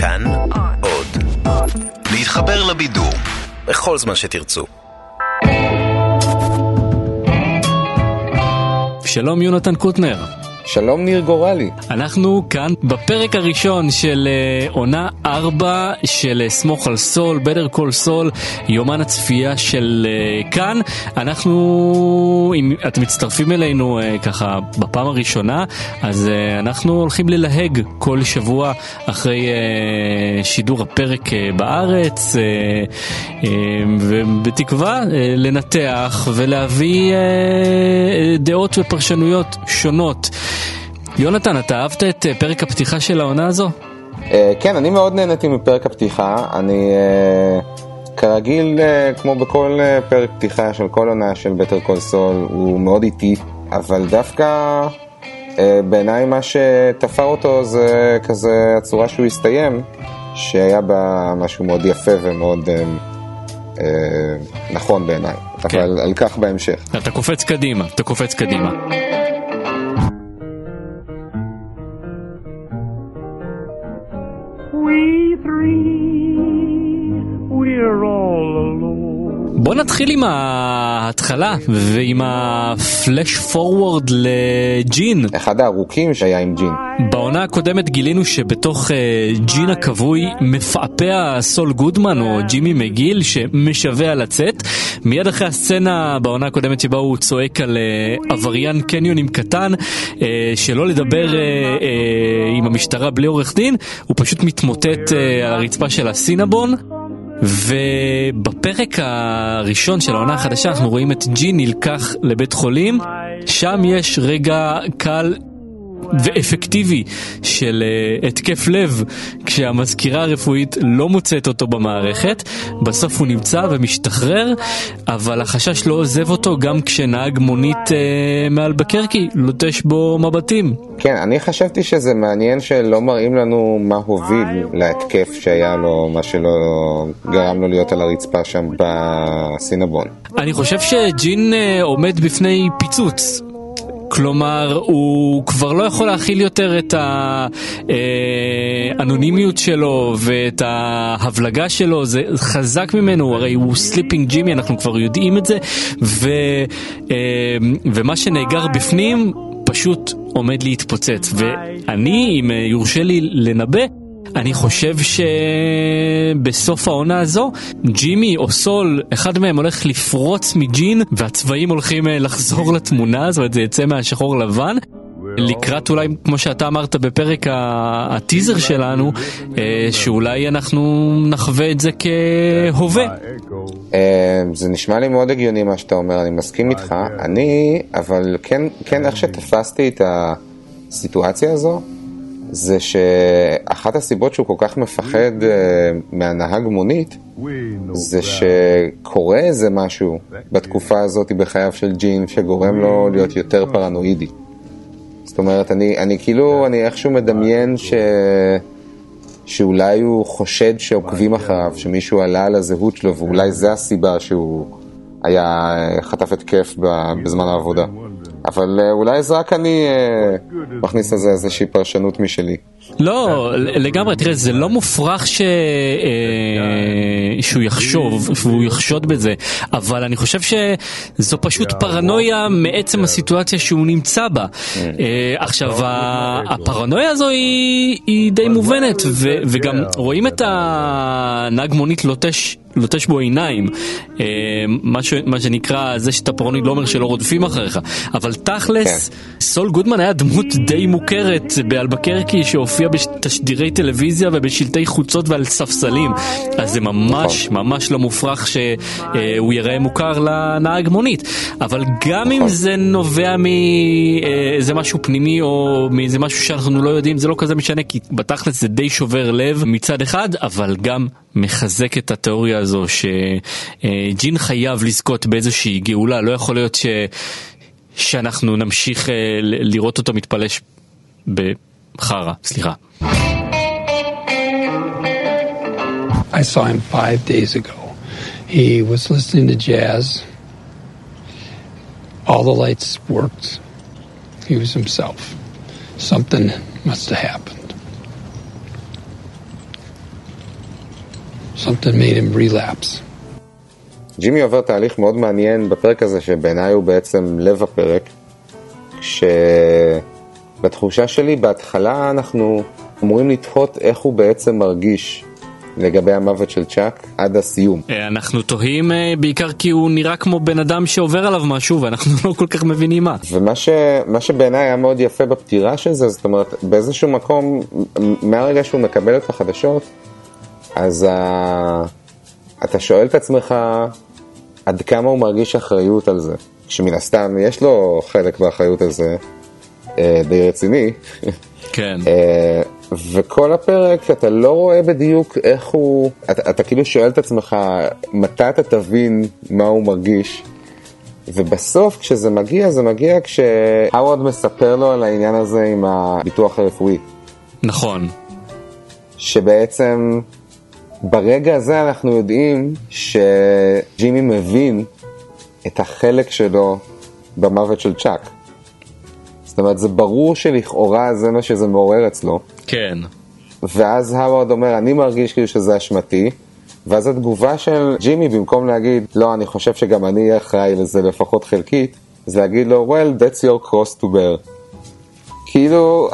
כאן עוד. להתחבר לבידור בכל זמן שתרצו. שלום יונתן קוטנר. שלום ניר גורלי. אנחנו כאן בפרק הראשון של uh, עונה 4 של uh, סמוך על סול, בדר קול סול, יומן הצפייה של uh, כאן. אנחנו, אם אתם מצטרפים אלינו ככה בפעם הראשונה, אז אנחנו הולכים ללהג כל שבוע אחרי שידור הפרק בארץ, ובתקווה לנתח ולהביא דעות ופרשנויות שונות. יונתן, אתה אהבת את אה, פרק הפתיחה של העונה הזו? Uh, כן, אני מאוד נהניתי מפרק הפתיחה. אני uh, כרגיל, כמו בכל פרק פתיחה של כל עונה של בטר קול סול, הוא מאוד איטי, אבל דווקא בעיניי מה שתפר אותו זה כזה הצורה שהוא הסתיים, שהיה בה משהו מאוד יפה ומאוד נכון בעיניי, כן. אבל על כך בהמשך. אתה קופץ קדימה, אתה קופץ קדימה. בוא נתחיל עם ההתחלה ועם הפלאש פורוורד לג'ין. אחד הארוכים שהיה עם ג'ין. בעונה הקודמת גילינו שבתוך uh, ג'ין הכבוי מפעפע סול גודמן או ג'ימי מגיל שמשווע לצאת. מיד אחרי הסצנה בעונה הקודמת שבה הוא צועק על uh, עבריין קניונים קטן, uh, שלא לדבר uh, uh, עם המשטרה בלי עורך דין, הוא פשוט מתמוטט uh, על הרצפה של הסינבון. ובפרק הראשון של העונה החדשה אנחנו רואים את ג'ין נלקח לבית חולים, שם יש רגע קל ואפקטיבי של uh, התקף לב כשהמזכירה הרפואית לא מוצאת אותו במערכת. בסוף הוא נמצא ומשתחרר, אבל החשש לא עוזב אותו גם כשנהג מונית uh, מעל בקרקי לוטש בו מבטים. כן, אני חשבתי שזה מעניין שלא מראים לנו מה הוביל להתקף שהיה לו, מה שלא גרם לו להיות על הרצפה שם בסינבון. אני חושב שג'ין uh, עומד בפני פיצוץ. כלומר, הוא כבר לא יכול להכיל יותר את האנונימיות שלו ואת ההבלגה שלו, זה חזק ממנו, הרי הוא slipping ג'ימי, אנחנו כבר יודעים את זה, ו, ומה שנאגר בפנים פשוט עומד להתפוצץ. ואני, אם יורשה לי לנבא, אני חושב שבסוף העונה הזו, ג'ימי או סול, אחד מהם הולך לפרוץ מג'ין, והצבעים הולכים אה, לחזור לתמונה, זאת אומרת זה יצא מהשחור לבן. לקראת אולי, כמו שאתה אמרת בפרק הטיזר שלנו, אה, שאולי אנחנו נחווה את זה כהווה. אה, זה נשמע לי מאוד הגיוני מה שאתה אומר, אני מסכים איתך. אני, אבל כן, כן איך שתפסתי את הסיטואציה הזו, זה שאחת הסיבות שהוא כל כך מפחד uh, מהנהג מונית, זה שקורה איזה משהו בתקופה הזאת בחייו של ג'ין שגורם לו להיות יותר פרנואידי. זאת אומרת, אני, אני כאילו, אני איכשהו מדמיין ש... שאולי הוא חושד שעוקבים אחריו, שמישהו עלה על הזהות שלו, ואולי זה הסיבה שהוא היה, חטף התקף בזמן העבודה. אבל אה, אולי זה רק אני אה, מכניס לזה איזושהי פרשנות משלי. לא, לגמרי, תראה, זה לא מופרך ש... אה, שהוא יחשוב, שהוא יחשוד בזה, אבל אני חושב שזו פשוט פרנויה מעצם הסיטואציה שהוא נמצא בה. עכשיו, הפרנויה הזו היא, היא די מובנת, ו, וגם רואים את הנהג מונית לוטש לוטש בו עיניים, אה, מה, ש, מה שנקרא, זה שאתה פרונית לא אומר שלא רודפים אחריך, אבל תכלס, כן. סול גודמן היה דמות די מוכרת באלבקרקי שהופיע בתשדירי טלוויזיה ובשלטי חוצות ועל ספסלים, אז זה ממש נכון. ממש לא מופרך שהוא ייראה מוכר לנהג מונית, אבל גם אם נכון. זה נובע מאיזה משהו פנימי או מאיזה משהו שאנחנו לא יודעים, זה לא כזה משנה, כי בתכלס זה די שובר לב מצד אחד, אבל גם מחזק את התיאוריה הזו שג'ין חייב לזכות באיזושהי גאולה, לא יכול להיות ש... שאנחנו נמשיך אה, לראות אותו מתפלש בחרא, סליחה. I saw him five days ago. He was listening to jazz. All the lights worked. He was himself. Something must have happened. Something made him relapse. ג'ימי עובר תהליך מאוד מעניין בפרק הזה, שבעיניי הוא בעצם לב הפרק, כשבתחושה שלי בהתחלה אנחנו אמורים לתהות איך הוא בעצם מרגיש לגבי המוות של צ'אק עד הסיום. אה, אנחנו תוהים אה, בעיקר כי הוא נראה כמו בן אדם שעובר עליו משהו ואנחנו לא כל כך מבינים מה. ומה ש... שבעיניי היה מאוד יפה בפטירה של זה, זאת אומרת, באיזשהו מקום, מהרגע שהוא מקבל את החדשות, אז ה... אתה שואל את עצמך עד כמה הוא מרגיש אחריות על זה. שמן הסתם יש לו חלק באחריות על זה, די רציני. כן. וכל הפרק אתה לא רואה בדיוק איך הוא, אתה, אתה כאילו שואל את עצמך מתי אתה תבין מה הוא מרגיש. ובסוף כשזה מגיע, זה מגיע כשהאוורד מספר לו על העניין הזה עם הביטוח הרפואי. נכון. שבעצם ברגע הזה אנחנו יודעים שג'ימי מבין את החלק שלו במוות של צ'אק. זאת אומרת, זה ברור שלכאורה זה מה שזה מעורר אצלו. כן. ואז האוורד אומר, אני מרגיש כאילו שזה אשמתי, ואז התגובה של ג'ימי, במקום להגיד, לא, אני חושב שגם אני אהיה אחראי לזה לפחות חלקית, זה להגיד לו, well, that's your cross to bear. כאילו,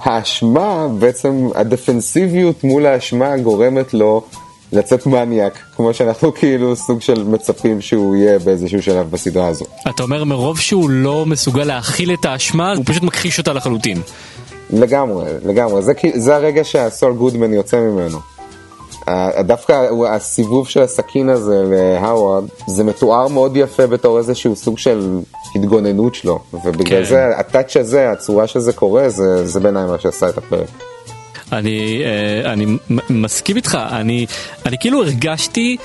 האשמה, בעצם הדפנסיביות מול האשמה גורמת לו לצאת מניאק, כמו שאנחנו כאילו סוג של מצפים שהוא יהיה באיזשהו שלב בסדרה הזו. אתה אומר מרוב שהוא לא מסוגל להכיל את האשמה, הוא פשוט מכחיש אותה לחלוטין. לגמרי, לגמרי. זה, זה הרגע שהסול גודמן יוצא ממנו. דווקא הסיבוב של הסכין הזה להאווארד, זה מתואר מאוד יפה בתור איזשהו סוג של התגוננות שלו, ובגלל כן. זה הטאץ' הזה, הצורה שזה קורה, זה, זה בעיניי מה שעשה את הפרק. אני, אה, אני מסכים איתך, אני, אני כאילו הרגשתי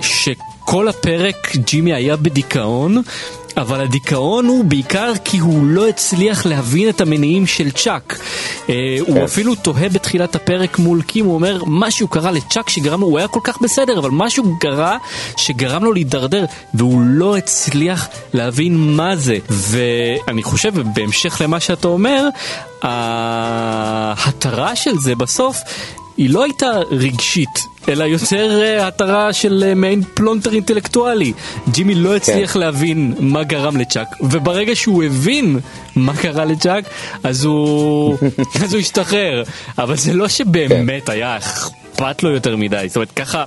שכל הפרק ג'ימי היה בדיכאון, אבל הדיכאון הוא בעיקר כי הוא לא הצליח להבין את המניעים של צ'אק. אה, הוא כן. אפילו תוהה בתחילת הפרק מול קים, הוא אומר, משהו קרה לצ'אק שגרם לו, הוא היה כל כך בסדר, אבל משהו קרה שגרם לו להידרדר, והוא לא הצליח להבין מה זה. ואני חושב, בהמשך למה שאתה אומר, ההתרה של זה בסוף היא לא הייתה רגשית, אלא יותר uh, התרה של uh, מעין פלונטר אינטלקטואלי. ג'ימי לא הצליח כן. להבין מה גרם לצ'אק, וברגע שהוא הבין מה קרה לצ'אק, אז הוא, אז הוא השתחרר. אבל זה לא שבאמת כן. היה אכפת לו יותר מדי, זאת אומרת ככה...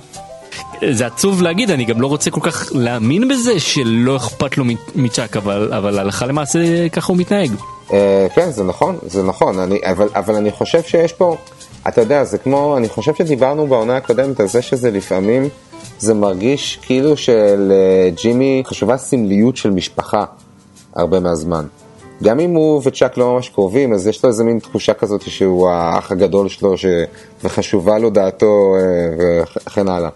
זה עצוב להגיד, אני גם לא רוצה כל כך להאמין בזה שלא אכפת לו מצ'אק, אבל, אבל הלכה למעשה ככה הוא מתנהג. Uh, כן, זה נכון, זה נכון, אני, אבל, אבל אני חושב שיש פה... אתה יודע, זה כמו, אני חושב שדיברנו בעונה הקודמת על זה שזה לפעמים, זה מרגיש כאילו שלג'ימי חשובה סמליות של משפחה הרבה מהזמן. גם אם הוא וצ'אק לא ממש קרובים, אז יש לו איזה מין תחושה כזאת שהוא האח הגדול שלו ש... וחשובה לו דעתו אה, וכן הלאה.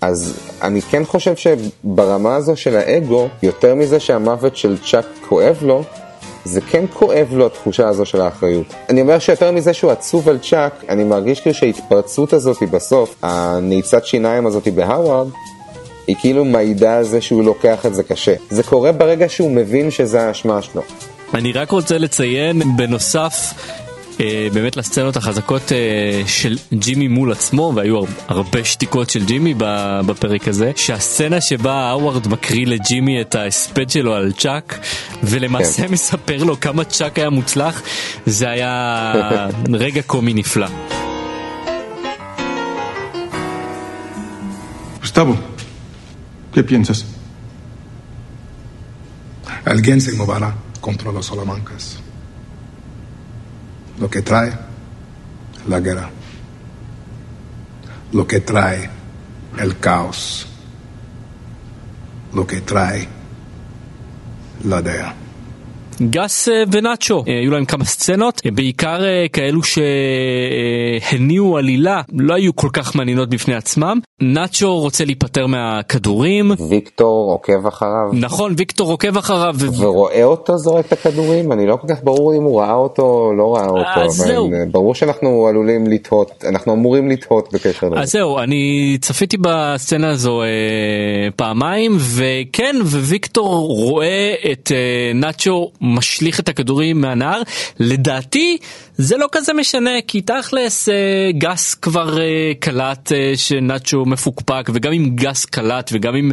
אז אני כן חושב שברמה הזו של האגו, יותר מזה שהמוות של צ'אק כואב לו, זה כן כואב לו התחושה הזו של האחריות. אני אומר שיותר מזה שהוא עצוב על צ'אק, אני מרגיש כאילו שההתפרצות הזאת בסוף, הנעיצת שיניים הזאת בהאווארד, היא כאילו מעידה על זה שהוא לוקח את זה קשה. זה קורה ברגע שהוא מבין שזה האשמה שלו. אני רק רוצה לציין בנוסף באמת לסצנות החזקות אה, של ג'ימי מול עצמו, והיו הרבה שתיקות של ג'ימי בפרק הזה, שהסצנה שבה האווארד מקריא לג'ימי את ההספד שלו על צ'אק, ולמעשה כן. מספר לו כמה צ'אק היה מוצלח, זה היה רגע קומי נפלא. Gustavo, ¿qué piensas? Alguien se moverá contra los Salamancas. Lo que trae la guerra, lo que trae el caos, lo que trae la DEA. גס אה, ונאצ'ו, אה, היו להם כמה סצנות, אה, בעיקר כאלו שהניעו עלילה, לא היו כל כך מעניינות בפני עצמם. נאצ'ו רוצה להיפטר מהכדורים. ויקטור עוקב אחריו. נכון, ויקטור עוקב אחריו. ורואה אותו זורק את הכדורים? אני לא כל כך ברור אם הוא ראה אותו או לא ראה אותו. אז זהו. ברור שאנחנו עלולים לתהות, אנחנו אמורים לתהות בקשר לזה. אז זהו, אני צפיתי בסצנה הזו אה, פעמיים, וכן, וויקטור רואה את אה, נאצ'ו משליך את הכדורים מהנהר. לדעתי זה לא כזה משנה, כי תכלס אה, גס כבר אה, קלט אה, שנאצ'ו מפוקפק, וגם אם גס קלט, וגם אם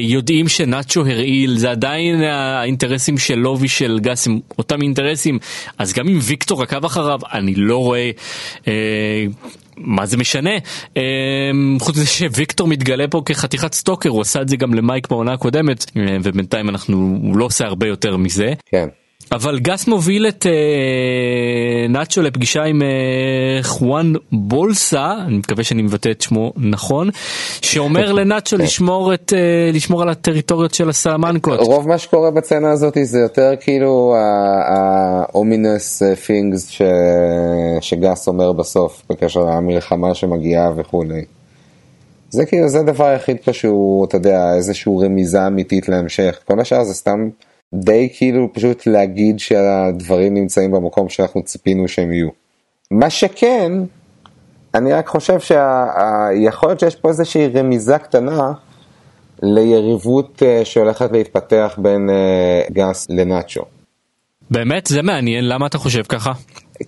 יודעים שנאצ'ו הרעיל, זה עדיין האינטרסים שלו ושל גס הם אותם אינטרסים, אז גם אם ויקטור עקב אחריו, אני לא רואה... מה זה משנה? חוץ מזה שוויקטור מתגלה פה כחתיכת סטוקר, הוא עשה את זה גם למייק בעונה הקודמת, ובינתיים אנחנו, הוא לא עושה הרבה יותר מזה. כן. אבל גס מוביל את אה, נאצ'ו לפגישה עם אה, חואן בולסה, אני מקווה שאני מבטא את שמו נכון, שאומר לנאצ'ו לשמור, את, אה, לשמור על הטריטוריות של הסלמנקות. רוב מה שקורה בצנה הזאת זה יותר כאילו ה-ominous things ש... שגס אומר בסוף בקשר למלחמה שמגיעה וכולי. זה כאילו, זה הדבר היחיד פה שהוא, אתה יודע, איזשהו רמיזה אמיתית להמשך. כל השאר זה סתם... די כאילו פשוט להגיד שהדברים נמצאים במקום שאנחנו ציפינו שהם יהיו. מה שכן, אני רק חושב שיכול להיות שיש פה איזושהי רמיזה קטנה ליריבות אה, שהולכת להתפתח בין אה, גס לנאצ'ו. באמת? זה מעניין, למה אתה חושב ככה?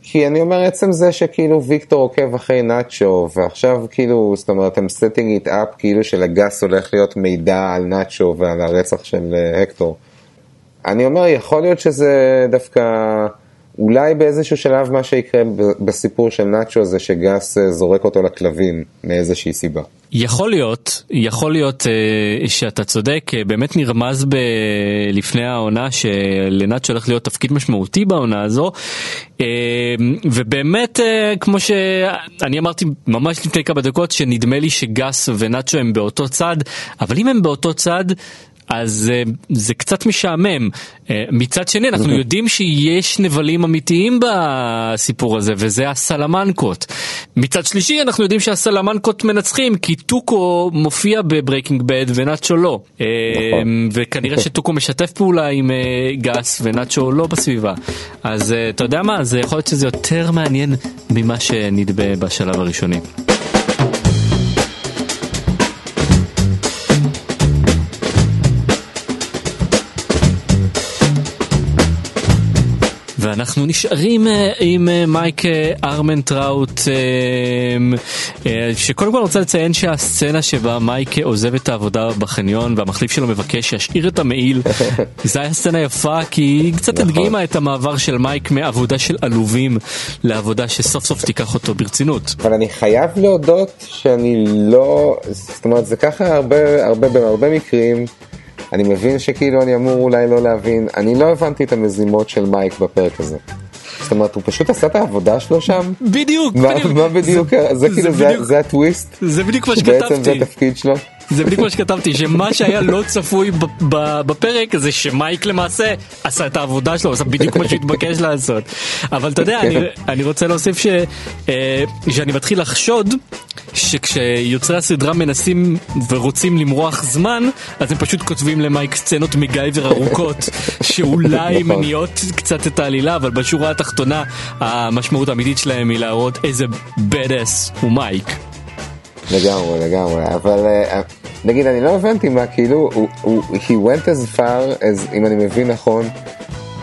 כי אני אומר עצם זה שכאילו ויקטור עוקב אחרי נאצ'ו ועכשיו כאילו זאת אומרת הם setting it up כאילו שלגס הולך להיות מידע על נאצ'ו ועל הרצח של אה, הקטור. אני אומר, יכול להיות שזה דווקא, אולי באיזשהו שלב מה שיקרה בסיפור של נאצ'ו זה שגס אה, זורק אותו לכלבים מאיזושהי סיבה. יכול להיות, יכול להיות uh, שאתה צודק, uh, באמת נרמז ב- לפני העונה שלנאצ'ו הולך להיות תפקיד משמעותי בעונה הזו, ובאמת כמו שאני אמרתי ממש לפני כמה דקות שנדמה לי שגס ונאצ'ו הם באותו צד, אבל אם הם באותו צד אז uh, זה קצת משעמם. Uh, מצד שני אנחנו אוקיי. יודעים שיש נבלים אמיתיים בסיפור הזה וזה הסלמנקות. מצד שלישי אנחנו יודעים שהסלמנקות מנצחים כי טוקו מופיע בברייקינג בד ונאצ'ו לא. Uh, וכנראה שטוקו משתף פעולה עם uh, גס ונאצ'ו לא בסביבה. אז uh, אתה יודע מה? זה יכול להיות שזה יותר מעניין ממה שנדמה בשלב הראשוני. ואנחנו נשארים אה, עם אה, מייק אה, ארמנטראוט, שקודם כל רוצה לציין שהסצנה שבה מייק עוזב את העבודה בחניון והמחליף שלו מבקש שישאיר את המעיל, זו הייתה סצנה יפה כי היא קצת נכון. הדגימה את המעבר של מייק מעבודה של עלובים לעבודה שסוף סוף תיקח אותו ברצינות. אבל אני חייב להודות שאני לא, זאת אומרת זה ככה הרבה, הרבה, בהרבה מקרים. אני מבין שכאילו אני אמור אולי לא להבין, אני לא הבנתי את המזימות של מייק בפרק הזה. זאת אומרת, הוא פשוט עשה את העבודה שלו שם? בדיוק, מה, בדיוק. מה בדיוק, זה, זה, זה כאילו, זה, בדיוק, זה הטוויסט? זה בדיוק מה שכתבתי. בעצם זה התפקיד שלו? זה בדיוק מה שכתבתי, שמה שהיה לא צפוי בפרק זה שמייק למעשה עשה את העבודה שלו, עשה בדיוק מה שהתבקש לעשות. אבל אתה יודע, אני, אני רוצה להוסיף ש, אה, שאני מתחיל לחשוד שכשיוצרי הסדרה מנסים ורוצים למרוח זמן, אז הם פשוט כותבים למייק סצנות מגייבר ארוכות, שאולי נכון. מניעות קצת את העלילה, אבל בשורה התחתונה המשמעות האמיתית שלהם היא להראות איזה bad הוא מייק. לגמרי, לגמרי, אבל uh, נגיד אני לא הבנתי מה כאילו, הוא, הוא, he went as far as, אם אני מבין נכון,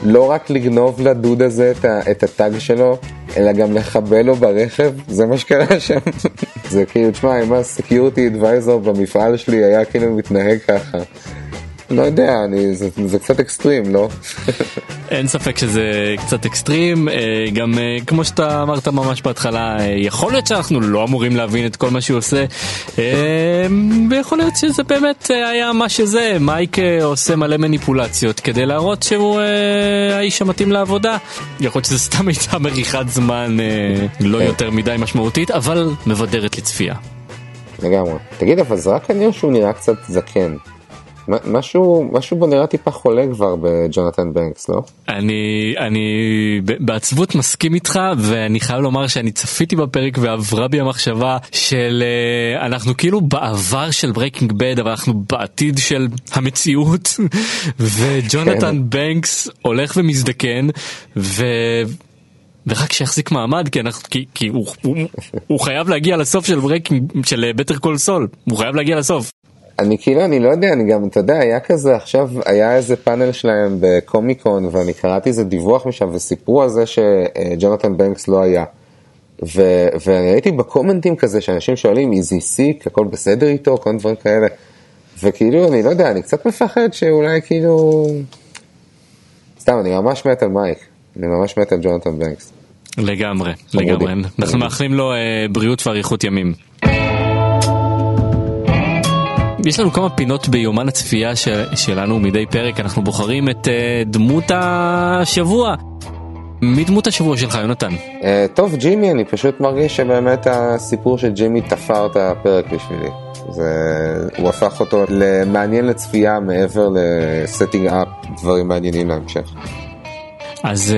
לא רק לגנוב לדוד הזה את, את הטאג שלו, אלא גם לחבל לו ברכב, זה מה שקרה שם. זה כאילו, תשמע, אם הסקיורטי אדוויזור במפעל שלי היה כאילו מתנהג ככה. לא יודע, אני, זה, זה קצת אקסטרים, לא? אין ספק שזה קצת אקסטרים, אה, גם אה, כמו שאתה אמרת ממש בהתחלה, אה, יכול להיות שאנחנו לא אמורים להבין את כל מה שהוא עושה, ויכול להיות שזה באמת היה מה שזה, מייק עושה מלא מניפולציות כדי להראות שהוא האיש המתאים לעבודה. יכול להיות שזה סתם הייתה מריחת זמן לא כן. יותר מדי משמעותית, אבל מבדרת לצפייה. לגמרי. תגיד, אבל זה רק אני או שהוא נראה קצת זקן? משהו, משהו בו נראה טיפה חולה כבר בג'ונתן בנקס, לא? אני, אני בעצבות מסכים איתך, ואני חייב לומר שאני צפיתי בפרק ועברה בי המחשבה של uh, אנחנו כאילו בעבר של ברייקינג בד, אבל אנחנו בעתיד של המציאות, וג'ונתן כן. בנקס הולך ומזדקן, ו... ורק שיחזיק מעמד כי, אנחנו, כי, כי הוא, הוא, הוא חייב להגיע לסוף של ברייקינג של בטר קול סול הוא חייב להגיע לסוף. אני כאילו, אני לא יודע, אני גם, אתה יודע, היה כזה, עכשיו היה איזה פאנל שלהם בקומיקון, ואני קראתי איזה דיווח משם, וסיפרו על זה שג'ונתן בנקס לא היה. ו- ואני ראיתי בקומנטים כזה, שאנשים שואלים, is he sick, הכל בסדר איתו, כל מיני דברים כאלה. וכאילו, אני לא יודע, אני קצת מפחד שאולי כאילו... סתם, אני ממש מת על מייק. אני ממש מת על ג'ונתן בנקס. לגמרי, לגמרי. אנחנו מאחלים לו אה, בריאות ואריכות ימים. יש לנו כמה פינות ביומן הצפייה של, שלנו מדי פרק, אנחנו בוחרים את uh, דמות השבוע. מי דמות השבוע שלך, יונתן? Uh, טוב, ג'ימי, אני פשוט מרגיש שבאמת הסיפור של ג'ימי תפר את הפרק בשבילי. זה, הוא הפך אותו למעניין לצפייה מעבר ל setting up דברים מעניינים להמשך. אז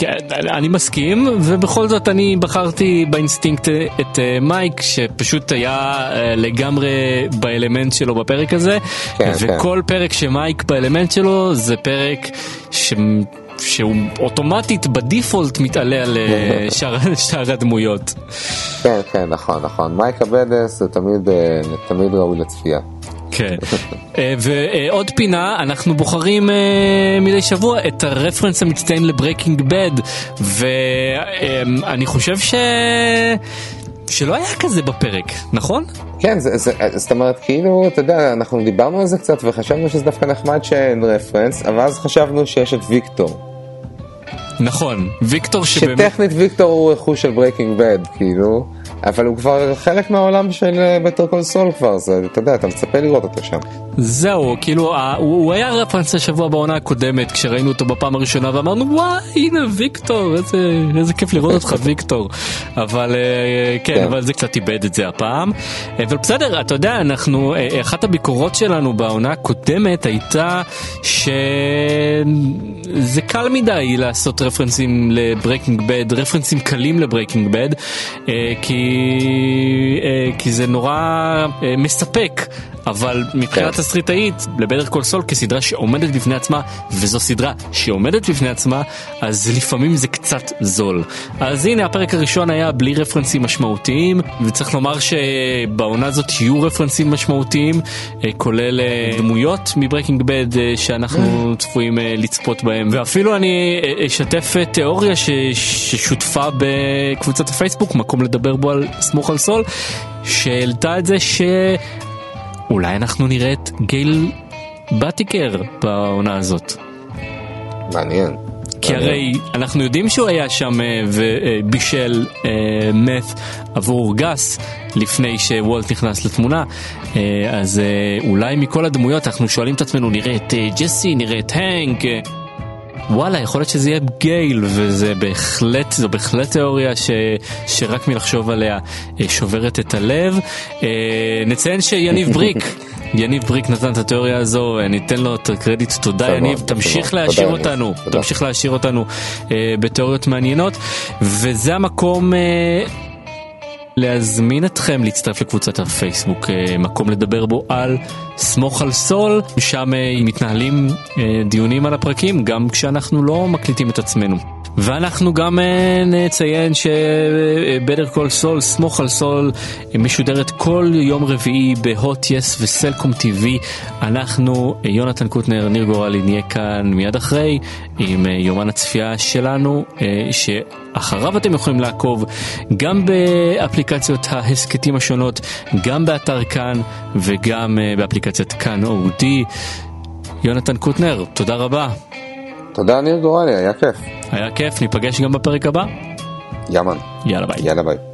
אה, אני מסכים, ובכל זאת אני בחרתי באינסטינקט את אה, מייק, שפשוט היה אה, לגמרי באלמנט שלו בפרק הזה, כן, וכל כן. פרק שמייק באלמנט שלו זה פרק ש... שהוא אוטומטית ב default מתעלה על שאר, שאר הדמויות. כן, כן, נכון, נכון. מייק ה badass זה תמיד, תמיד ראוי לצפייה. כן. אה, ועוד פינה, אנחנו בוחרים אה, מדי שבוע את הרפרנס המצטיין לברייקינג בד, ואני חושב ש... שלא היה כזה בפרק, נכון? כן, זה, זה, זאת אומרת, כאילו, אתה יודע, אנחנו דיברנו על זה קצת וחשבנו שזה דווקא נחמד שאין רפרנס, אבל אז חשבנו שיש את ויקטור. נכון, ויקטור שבאמת... שטכנית ויקטור הוא רכוש של ברייקינג בד, כאילו. אבל הוא כבר חלק מהעולם של בטר קול סול כבר, זה, אתה יודע, אתה מצפה לראות אותו שם. זהו, כאילו, הוא, הוא היה רפרנס השבוע בעונה הקודמת, כשראינו אותו בפעם הראשונה ואמרנו, וואי, הנה ויקטור, איזה, איזה כיף לראות אותך ויקטור. אבל אה, כן, כן, אבל זה קצת איבד את זה הפעם. אה, אבל בסדר, אתה יודע, אנחנו, אה, אחת הביקורות שלנו בעונה הקודמת הייתה שזה קל מדי לעשות רפרנסים לברייקינג בד, רפרנסים קלים לברייקינג בד, כי... אה, כי זה נורא אה, מספק, אבל מבחינת כן. תסריטאית, לבטר קול סול כסדרה שעומדת בפני עצמה, וזו סדרה שעומדת בפני עצמה, אז לפעמים זה קצת זול. אז הנה, הפרק הראשון היה בלי רפרנסים משמעותיים, וצריך לומר שבעונה הזאת יהיו רפרנסים משמעותיים, אה, כולל דמויות מברייקינג בד שאנחנו צפויים לצפות בהם. ואפילו אני אשתף תיאוריה ששותפה בקבוצת הפייסבוק, מקום לדבר בו על סמוך על סול, שהעלתה את זה שאולי אנחנו נראה את גייל בטיקר בעונה הזאת. מעניין. כי הרי אנחנו יודעים שהוא היה שם אה, ובישל meth אה, עבור גס לפני שוולט נכנס לתמונה, אה, אז אולי מכל הדמויות אנחנו שואלים את עצמנו, נראה את ג'סי, נראה את הנק. וואלה, יכול להיות שזה יהיה גייל, וזה בהחלט, זו בהחלט תיאוריה ש, שרק מלחשוב עליה אה, שוברת את הלב. אה, נציין שיניב בריק, יניב בריק נתן את התיאוריה הזו, ניתן לו את הקרדיט, תודה יניב, תמשיך להשאיר אותנו, תמשיך להשאיר אותנו אה, בתיאוריות מעניינות, וזה המקום... להזמין אתכם להצטרף לקבוצת הפייסבוק, אה, מקום לדבר בו על סמוך על סול, שם אה, מתנהלים אה, דיונים על הפרקים, גם כשאנחנו לא מקליטים את עצמנו. ואנחנו גם נציין שבטר קול סול, סמוך על סול, משודרת כל יום רביעי בהוט, יס וסלקום טיווי. אנחנו, יונתן קוטנר, ניר גורלי, נהיה כאן מיד אחרי עם יומן הצפייה שלנו, שאחריו אתם יכולים לעקוב גם באפליקציות ההסכתים השונות, גם באתר כאן וגם באפליקציית כאן אודיו. יונתן קוטנר, תודה רבה. תודה ניר גורלי, היה כיף. היה כיף, ניפגש גם בפרק הבא. yeah man. יאללה ביי. יאללה ביי.